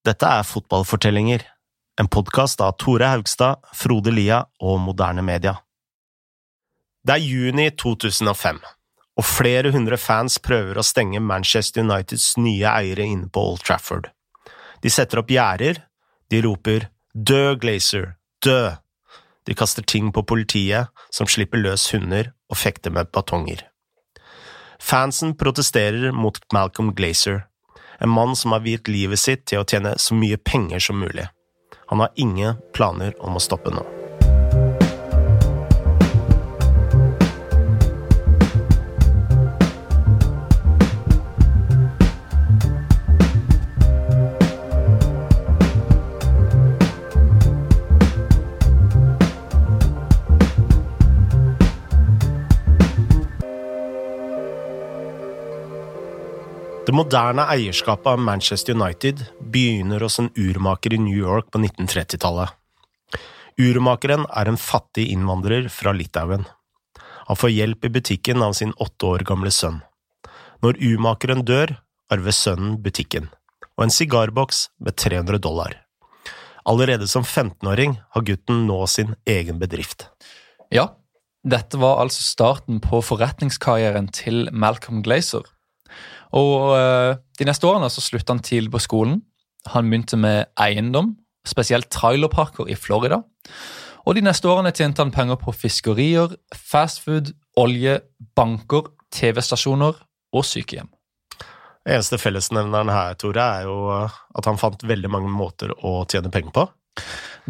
Dette er Fotballfortellinger, en podkast av Tore Haugstad, Frode Lia og Moderne Media. Det er juni 2005, og flere hundre fans prøver å stenge Manchester Uniteds nye eiere inne på Old Trafford. De setter opp gjerder, de roper Dø, Glazer! Dø! De kaster ting på politiet, som slipper løs hunder og fekter med batonger. Fansen protesterer mot Malcolm Glazer, en mann som har viet livet sitt til å tjene så mye penger som mulig. Han har ingen planer om å stoppe nå. Det moderne eierskapet av Manchester United begynner hos en urmaker i New York på 1930-tallet. Urmakeren er en fattig innvandrer fra Litauen. Han får hjelp i butikken av sin åtte år gamle sønn. Når urmakeren dør, arver sønnen butikken, og en sigarboks med 300 dollar. Allerede som 15-åring har gutten nå sin egen bedrift. Ja, dette var altså starten på forretningskarrieren til Malcolm Glazer. Og uh, De neste årene så slutta han tidlig på skolen. Han begynte med eiendom, spesielt trailerparker i Florida. Og De neste årene tjente han penger på fiskerier, fastfood, olje, banker, TV-stasjoner og sykehjem. Eneste fellesnevneren her, Tore, er jo at han fant veldig mange måter å tjene penger på.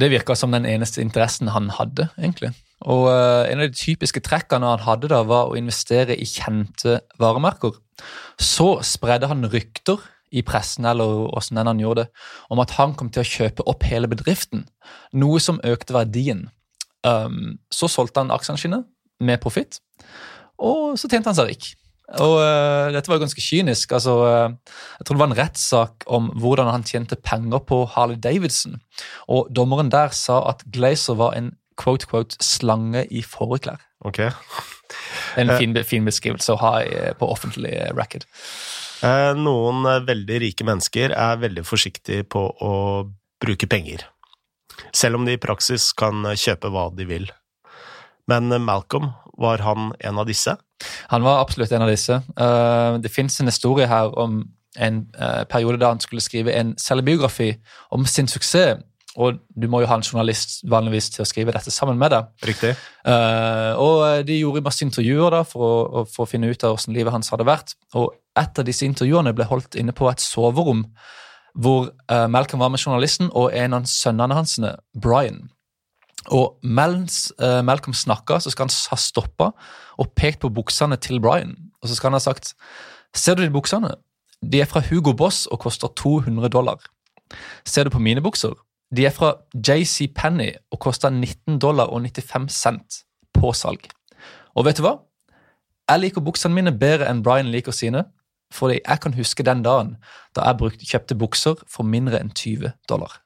Det virka som den eneste interessen han hadde, egentlig. Og uh, En av de typiske trekkene han hadde, da, var å investere i kjente varemerker. Så spredde han rykter i pressen eller hvordan han gjorde det, om at han kom til å kjøpe opp hele bedriften, noe som økte verdien. Um, så solgte han aksjene sine med profitt, og så tjente han seg rik. Og uh, Dette var jo ganske kynisk. altså uh, Jeg tror det var en rettssak om hvordan han tjente penger på Harley Davidson. Og Dommeren der sa at Glazer var en quote, quote, slange i fåreklær. Okay. En fin, fin, beskrivelse å ha på offentlig. Eh, noen veldig rike mennesker er veldig forsiktige på å bruke penger, selv om de i praksis kan kjøpe hva de vil. Men Malcolm, var han en av disse? Han var absolutt en av disse. Eh, det fins en historie her om en eh, periode da han skulle skrive en selvbiografi om sin suksess og du må jo ha en journalist vanligvis til å skrive dette sammen med deg. Riktig. Uh, og de gjorde masse intervjuer da for å, for å finne ut av hvordan livet hans hadde vært. Og et av disse intervjuene ble holdt inne på et soverom hvor Malcolm var med journalisten og en av sønnene hans, Brian. Og mens uh, Malcolm snakka, så skal han ha stoppa og pekt på buksene til Brian. Og så skal han ha sagt Ser du de buksene? De er fra Hugo Boss og koster 200 dollar. Ser du på mine bukser? De er fra JC Penny og koster 19 dollar og 95 cent på salg. Og vet du hva? Jeg liker buksene mine bedre enn Brian liker sine, fordi jeg kan huske den dagen da jeg brukte, kjøpte bukser for mindre enn 20 dollar.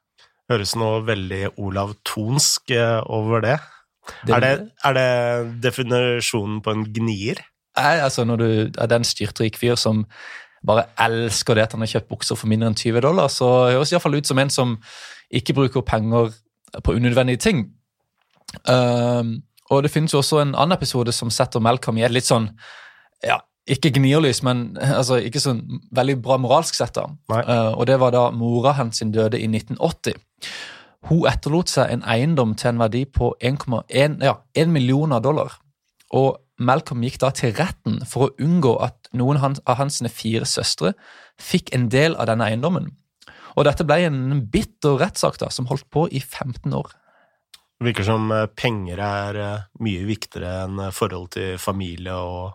Høres noe veldig Olav Tonsk eh, over det. det er, det er det definisjonen på en gnier? Nei, altså Når du er den styrtrik fyr som bare elsker det at han har kjøpt bukser for mindre enn 20 dollar, så høres det iallfall ut som en som ikke bruker penger på unødvendige ting. Um, og det finnes jo også en annen episode som setter Malcolm i et litt sånn ja, ikke gnirlys, men altså, ikke sånn veldig bra moralsk sett. da. Uh, og det var da mora hans døde i 1980. Hun etterlot seg en eiendom til en verdi på 1,1 ja, 1 millioner dollar. Og Malcolm gikk da til retten for å unngå at noen av hans fire søstre fikk en del av denne eiendommen. Og dette ble en bitter rettssak da, som holdt på i 15 år. Det virker som eh, penger er eh, mye viktigere enn eh, forhold til familie og,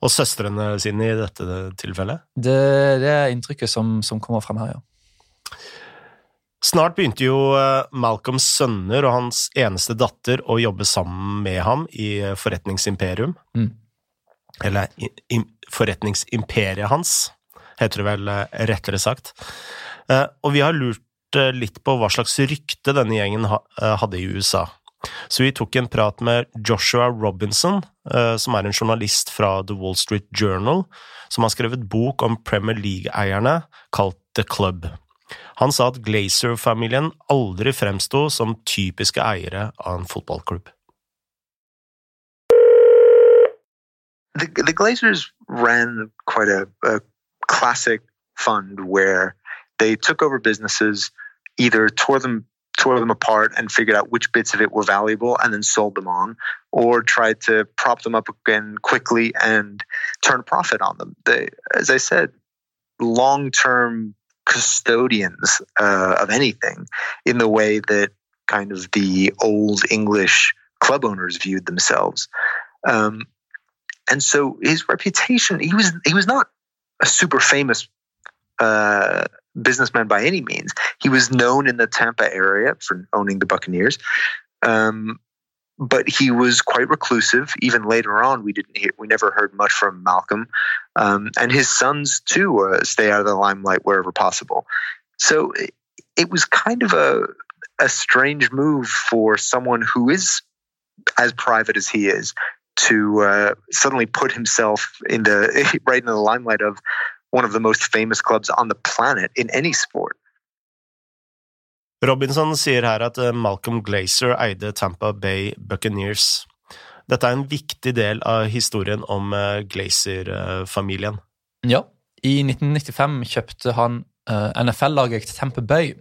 og søstrene sine i dette tilfellet? Det, det er inntrykket som, som, kommer frem her, ja. Snart begynte jo Malcolms sønner og hans eneste datter å jobbe sammen med ham i forretningsimperium. Mm. Eller forretningsimperiet hans, heter det vel rettere sagt. Og vi har lurt litt på hva slags rykte denne gjengen eh, hadde i USA. Så vi tok en prat med Joshua Robinson, som er en journalist fra The Wall Street Journal, som har skrevet bok om Premier League-eierne kalt The Club. Han sa at Glazer-familien aldri fremsto som typiske eiere av en fotballklubb. The, the Glazers ran quite a, a classic fund where they took over businesses, either tore them tore them apart and figured out which bits of it were valuable and then sold them on, or tried to prop them up again quickly and turn a profit on them. They, as I said, long term custodians uh, of anything in the way that kind of the old English club owners viewed themselves. Um, and so his reputation, he was he was not a super famous uh, businessman by any means. He was known in the Tampa area for owning the Buccaneers. Um, but he was quite reclusive. Even later on, we didn't hear, we never heard much from Malcolm, um, and his sons too uh, stay out of the limelight wherever possible. So it, it was kind of a a strange move for someone who is as private as he is to uh, suddenly put himself in the right in the limelight of one of the most famous clubs on the planet in any sport. Robinson sier her at eh, Malcolm Glazer eide Tampa Bay Buccaneers. Dette er en viktig del av historien om eh, Glazer-familien. Ja, i 1995 kjøpte han eh, NFL-laget til Tampa Bay,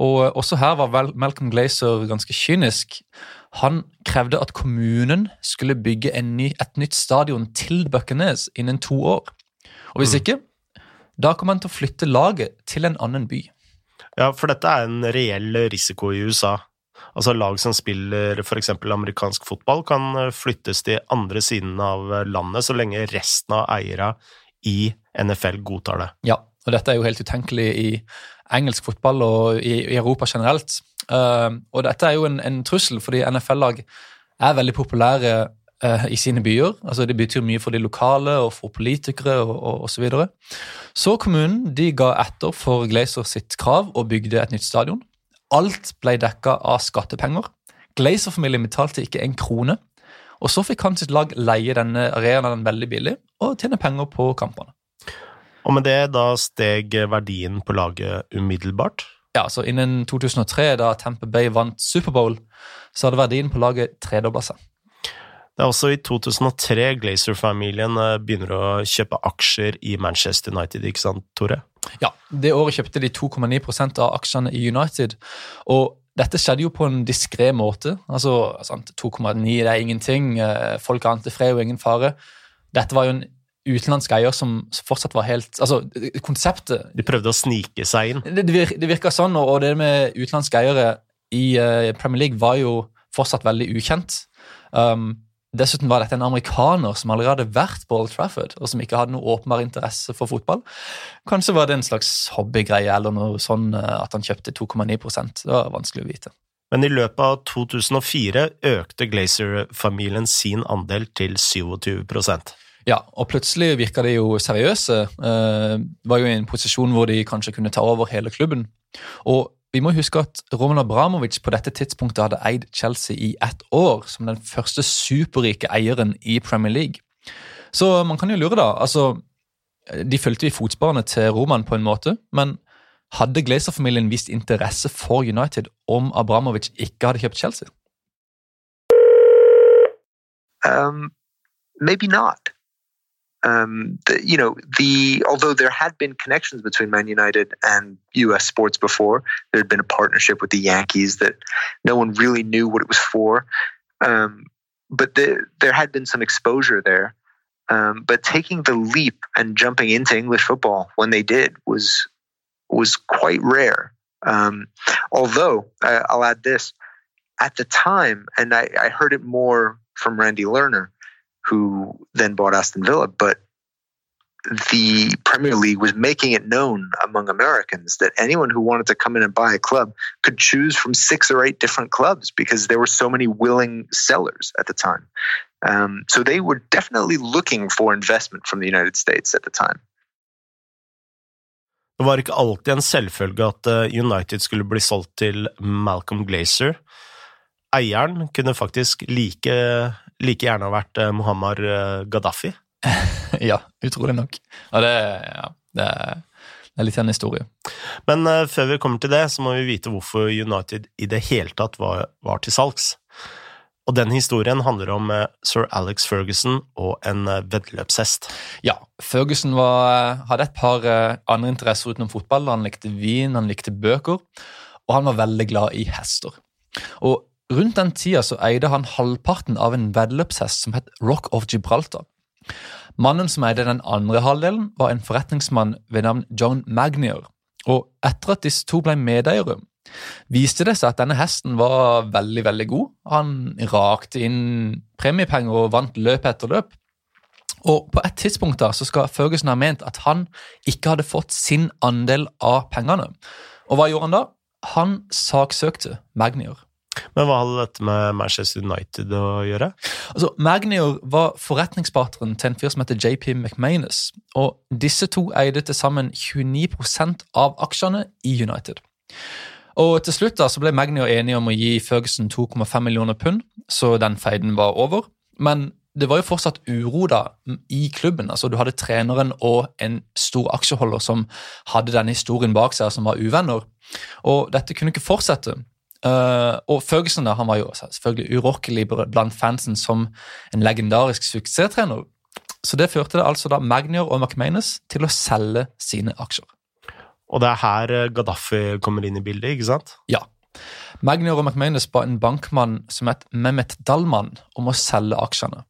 og også her var Malcolm Glazer ganske kynisk. Han krevde at kommunen skulle bygge ny, et nytt stadion til Buccaneers innen to år. Og hvis mm. ikke, da kommer han til å flytte laget til en annen by. Ja, for dette er en reell risiko i USA. Altså Lag som spiller f.eks. amerikansk fotball, kan eh, flyttes til andre siden av landet så lenge resten av eierne i NFL godtar det. Ja, og dette er jo helt utenkelig i engelsk fotball og i, i Europa generelt. Uh, og dette er jo en, en trussel, fordi NFL-lag er veldig populære uh, i sine byer. Altså Det betyr mye for de lokale og for politikere og, og så videre. Så kommunen de ga etter for Glazer sitt krav og bygde et nytt stadion. Alt ble dekka av skattepenger. Glazer-familien betalte ikke en krone. Og så fikk han sitt lag leie denne arenaen veldig billig og tjene penger på kampene. Og med det da steg verdien på laget umiddelbart? Ja, så Innen 2003, da Tamper Bay vant Superbowl, så hadde verdien på laget tredobla seg. Det er også i 2003 Glazer-familien eh, begynner å kjøpe aksjer i Manchester United, ikke sant, Tore? Ja, det året kjøpte de 2,9% av aksjene i United. Og dette skjedde jo på en diskré måte. Altså, 2,9 det er ingenting. Eh, folk ante fred og ingen fare. Dette var jo en utenlandsk eier som fortsatt var helt Altså, konseptet De prøvde å snike seg inn? Det, det virka sånn, og det med utenlandske eiere i uh, Premier League var jo fortsatt veldig ukjent. Um, dessuten var dette en amerikaner som allerede hadde vært på Old Trafford, og som ikke hadde noe åpenbar interesse for fotball. Kanskje var det en slags hobbygreie eller noe sånn uh, at han kjøpte 2,9 Det var vanskelig å vite. Men i løpet av 2004 økte Glazer-familien sin andel til 27% ja, og plutselig virka de jo seriøse. Eh, var jo i en posisjon hvor de kanskje kunne ta over hele klubben. Og vi må huske at Roman Abramovic på dette tidspunktet hadde eid Chelsea i ett år, som den første superrike eieren i Premier League. Så man kan jo lure, da. altså, De fulgte i fotsporene til Roman på en måte, men hadde Glazer-familien vist interesse for United om Abramovic ikke hadde kjøpt Chelsea? Um, maybe not. Um, the, you know, the although there had been connections between Man United and U.S. sports before, there had been a partnership with the Yankees that no one really knew what it was for. Um, but the, there had been some exposure there. Um, but taking the leap and jumping into English football when they did was was quite rare. Um, although I'll add this: at the time, and I, I heard it more from Randy Lerner who then bought Aston Villa. But the Premier League was making it known among Americans that anyone who wanted to come in and buy a club could choose from six or eight different clubs because there were so many willing sellers at the time. Um, so they were definitely looking for investment from the United States at the time. Det var ikke alltid en selvfølge at uh, United skulle bli solgt til Malcolm Glazer. Eieren kunne faktisk like like gjerne ha vært eh, Muhammar eh, Gaddafi. ja, utrolig nok. Og det, ja, det, Det er litt av en historie. Men uh, før vi kommer til det, så må vi vite hvorfor United i det hele tatt var, var til salgs. Og den historien handler om uh, sir Alex Ferguson og en uh, veddeløpshest. Ja, Ferguson var, hadde et par andre interesser utenom fotball. Han likte vin, han likte bøker, og han var veldig glad i hester. Og Rundt den tida så eide han halvparten av en veddeløpshest som het Rock of Gibraltar. Mannen som eide den andre halvdelen, var en forretningsmann ved navn John Magnier. Og etter at disse to ble medeiere, viste det seg at denne hesten var veldig veldig god. Han rakte inn premiepenger og vant løp etter løp. Og På et tidspunkt da, så skal Ferguson ha ment at han ikke hadde fått sin andel av pengene. Og hva gjorde han da? Han saksøkte Magnier. Men hva hadde dette med Manchester United å gjøre? Altså, Magnior var forretningspartneren til en fyr som heter JP McManus. Og disse to eide til sammen 29 av aksjene i United. Og Til slutt da, så ble Magnior enige om å gi Ferguson 2,5 millioner pund, så den feiden var over. Men det var jo fortsatt uro da i klubben. altså Du hadde treneren og en stor aksjeholder som hadde denne historien bak seg, som var uvenner. Og dette kunne ikke fortsette. Uh, og Ferguson da, han var jo selvfølgelig urokkelig blant fansen som en legendarisk suksesstrener. Så det førte det altså da Magnior og McManus til å selge sine aksjer. Og det er her eh, Gaddafi kommer inn i bildet, ikke sant? Ja. Magnior og McManus ba en bankmann som het Mehmet Dalman om å selge aksjene.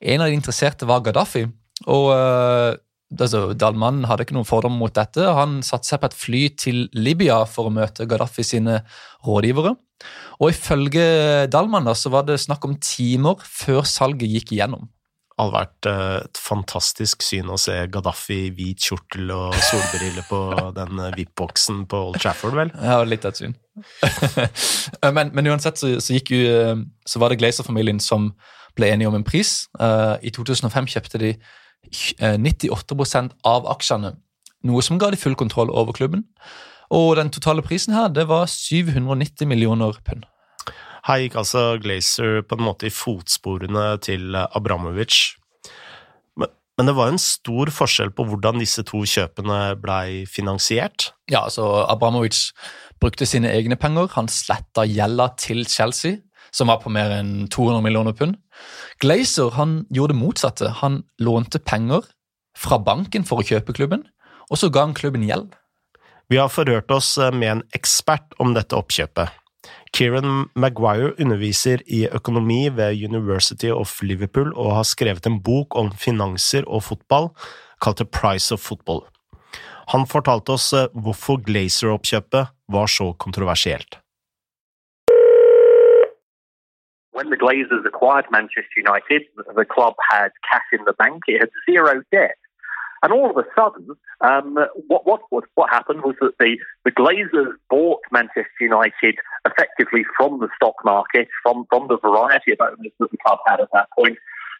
En av de interesserte var Gaddafi, og uh, altså, Dalman hadde ikke noen fordom mot dette. Han satte seg på et fly til Libya for å møte Gaddafi sine rådgivere. Og Ifølge Dalman da, så var det snakk om timer før salget gikk igjennom. Det hadde vært eh, et fantastisk syn å se Gaddafi i hvit kjortel og solbriller på den eh, VIP-boksen på Old Trafford, vel? Ja, litt av et syn. men, men, uansett så, så, gikk jo, eh, så var det Glazer-familien som ble enige om en pris. I 2005 kjøpte de 98 eh, av aksjene, noe som ga de full kontroll over klubben. Og den totale prisen her, det var 790 millioner pund. Her gikk altså Glazer på en måte i fotsporene til Abramovic. Men, men det var en stor forskjell på hvordan disse to kjøpene blei finansiert? Ja, altså Abramovic brukte sine egne penger. Han sletta gjelda til Chelsea som var på mer enn 200 millioner pund. Glazer han gjorde det motsatte. Han lånte penger fra banken for å kjøpe klubben, og så ga han klubben gjeld. Vi har forhørt oss med en ekspert om dette oppkjøpet. Kieran Maguire underviser i økonomi ved University of Liverpool og har skrevet en bok om finanser og fotball kalt The Price of Football. Han fortalte oss hvorfor Glazer-oppkjøpet var så kontroversielt. When the Glazers acquired Manchester United, the club had cash in the bank, it had zero debt. And all of a sudden, um, what, what, what, what, happened was that the, the Glazers bought Manchester United effectively from the stock market, from, from the variety of owners that the club had at that point,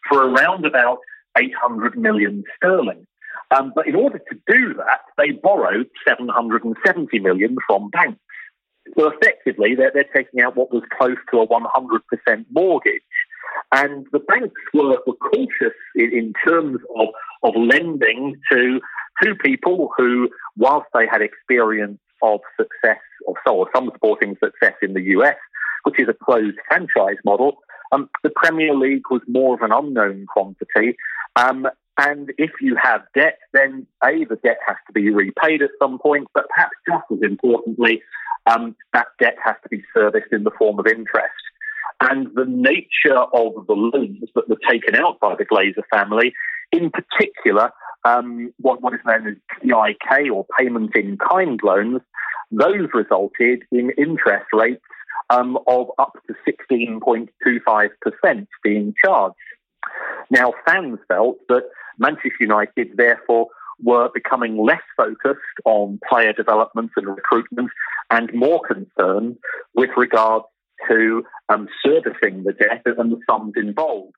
for around about 800 million sterling. Um, but in order to do that, they borrowed 770 million from banks. So effectively, they're, they're taking out what was close to a 100% mortgage. And the banks were, were cautious in, in terms of, of lending to, to people who, whilst they had experience of success, or so, or some sporting success in the US, which is a closed franchise model, um, the Premier League was more of an unknown quantity. Um, and if you have debt, then A, the debt has to be repaid at some point, but perhaps just as importantly, um, that debt has to be serviced in the form of interest. And the nature of the loans that were taken out by the Glazer family, in particular, um, what, what is known as PIK or payment in kind loans, those resulted in interest rates um, of up to 16.25% being charged. Now, fans felt that Manchester United, therefore, were becoming less focused on player development and recruitment and more concerned with regard to um, servicing the debt and the sums involved.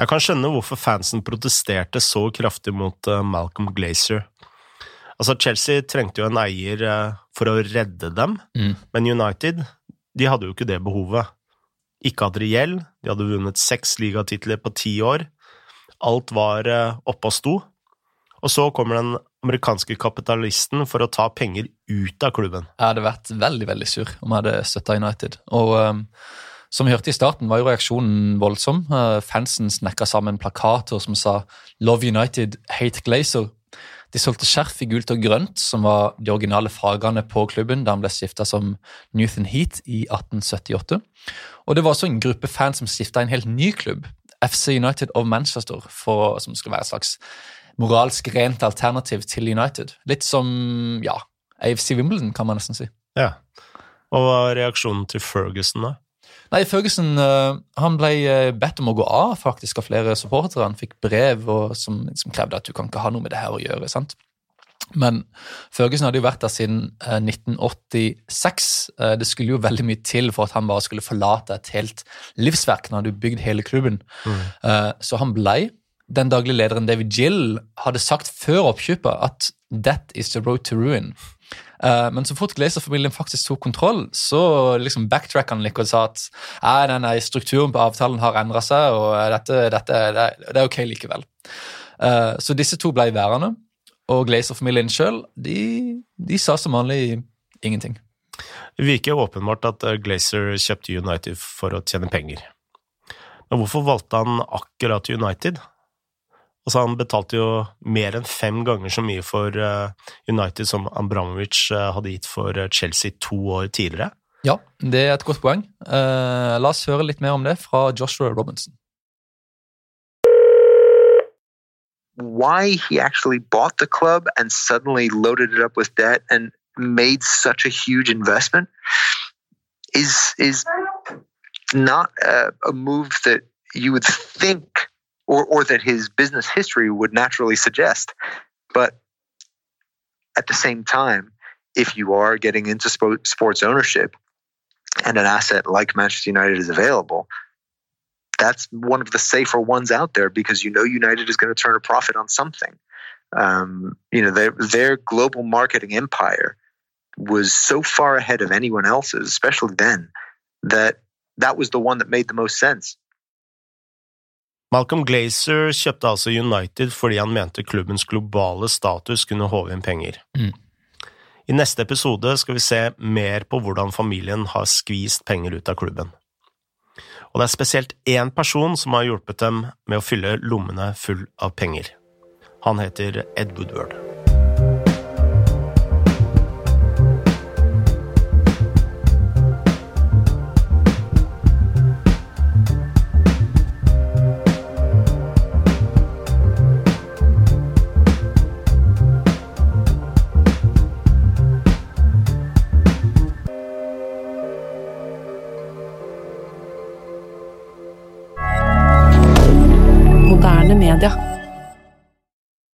Jeg kan skjønne hvorfor fansen protesterte så kraftig mot uh, Malcolm Glazer. Altså, Chelsea trengte jo en eier uh, for å redde dem, mm. men United de hadde jo ikke det behovet. Ikke hadde de gjeld, de hadde vunnet seks ligatitler på ti år. Alt var uh, oppe og sto. Og så kommer den amerikanske kapitalisten for å ta penger ut av klubben. Jeg hadde vært veldig veldig sur om jeg hadde støtta United. Og um, som vi hørte i starten, var jo reaksjonen voldsom. Uh, fansen snekka sammen plakater som sa 'Love United, hate Glazer'. De solgte skjerf i gult og grønt, som var de originale fargene på klubben da han ble skifta som Newton Heat i 1878. Og det var også en gruppe fans som skifta en helt ny klubb, FC United of Manchester, for, som skulle være et slags moralsk rent alternativ til United. Litt som ja, AFC Wimbledon, kan man nesten si. Ja. Og hva var reaksjonen til Ferguson, da? Nei, Ferguson uh, han ble uh, bedt om å gå av faktisk av flere supportere. Han fikk brev og, som, som, krevde at du kan ikke ha noe med det her å gjøre. sant? Men Ferguson hadde jo vært der siden uh, 1986. det skulle jo veldig mye til for at han bare skulle forlate et helt livsverk når han hadde bygd hele klubben. Mm. så han blei den daglige lederen David Gill hadde sagt før oppkjøpet at 'that is the road to ruin'. Men så fort Glazer-familien faktisk tok kontroll, så liksom backtracked han litt og sa at nei, nei, strukturen på avtalen har endra seg, og dette, dette det, er ok likevel. Så disse to blei værende, og Glazer-familien sjøl de, de, sa som vanlig ingenting. Det virker åpenbart at eh, Glazer kjøpte United for å tjene penger. Men hvorfor valgte han akkurat United? Altså, han betalte jo mer enn fem ganger så mye for uh, United som Ambramovic uh, hadde gitt for Chelsea to år tidligere. Ja, det er et godt poeng. la oss høre litt mer om det fra Joshua Robinson. Why he actually bought the club and suddenly loaded it up with debt and made such a huge investment is is not a, a move that you would think or, or that his business history would naturally suggest. But at the same time, if you are getting into sports ownership and an asset like Manchester United is available, that's one of the safer ones out there because you know United is going to turn a profit on something. Um, you know, their, their global marketing empire was so far ahead of anyone else's, especially then, that that was the one that made the most sense. Malcolm Glazer kjøpte altså United fordi han mente klubbens globale status kunne håve inn penger. Mm. I neste episode skal vi se mer på hvordan familien har skvist penger ut av klubben. Og det er spesielt én person som har hjulpet dem med å fylle lommene full av penger. Han heter Ed Woodward.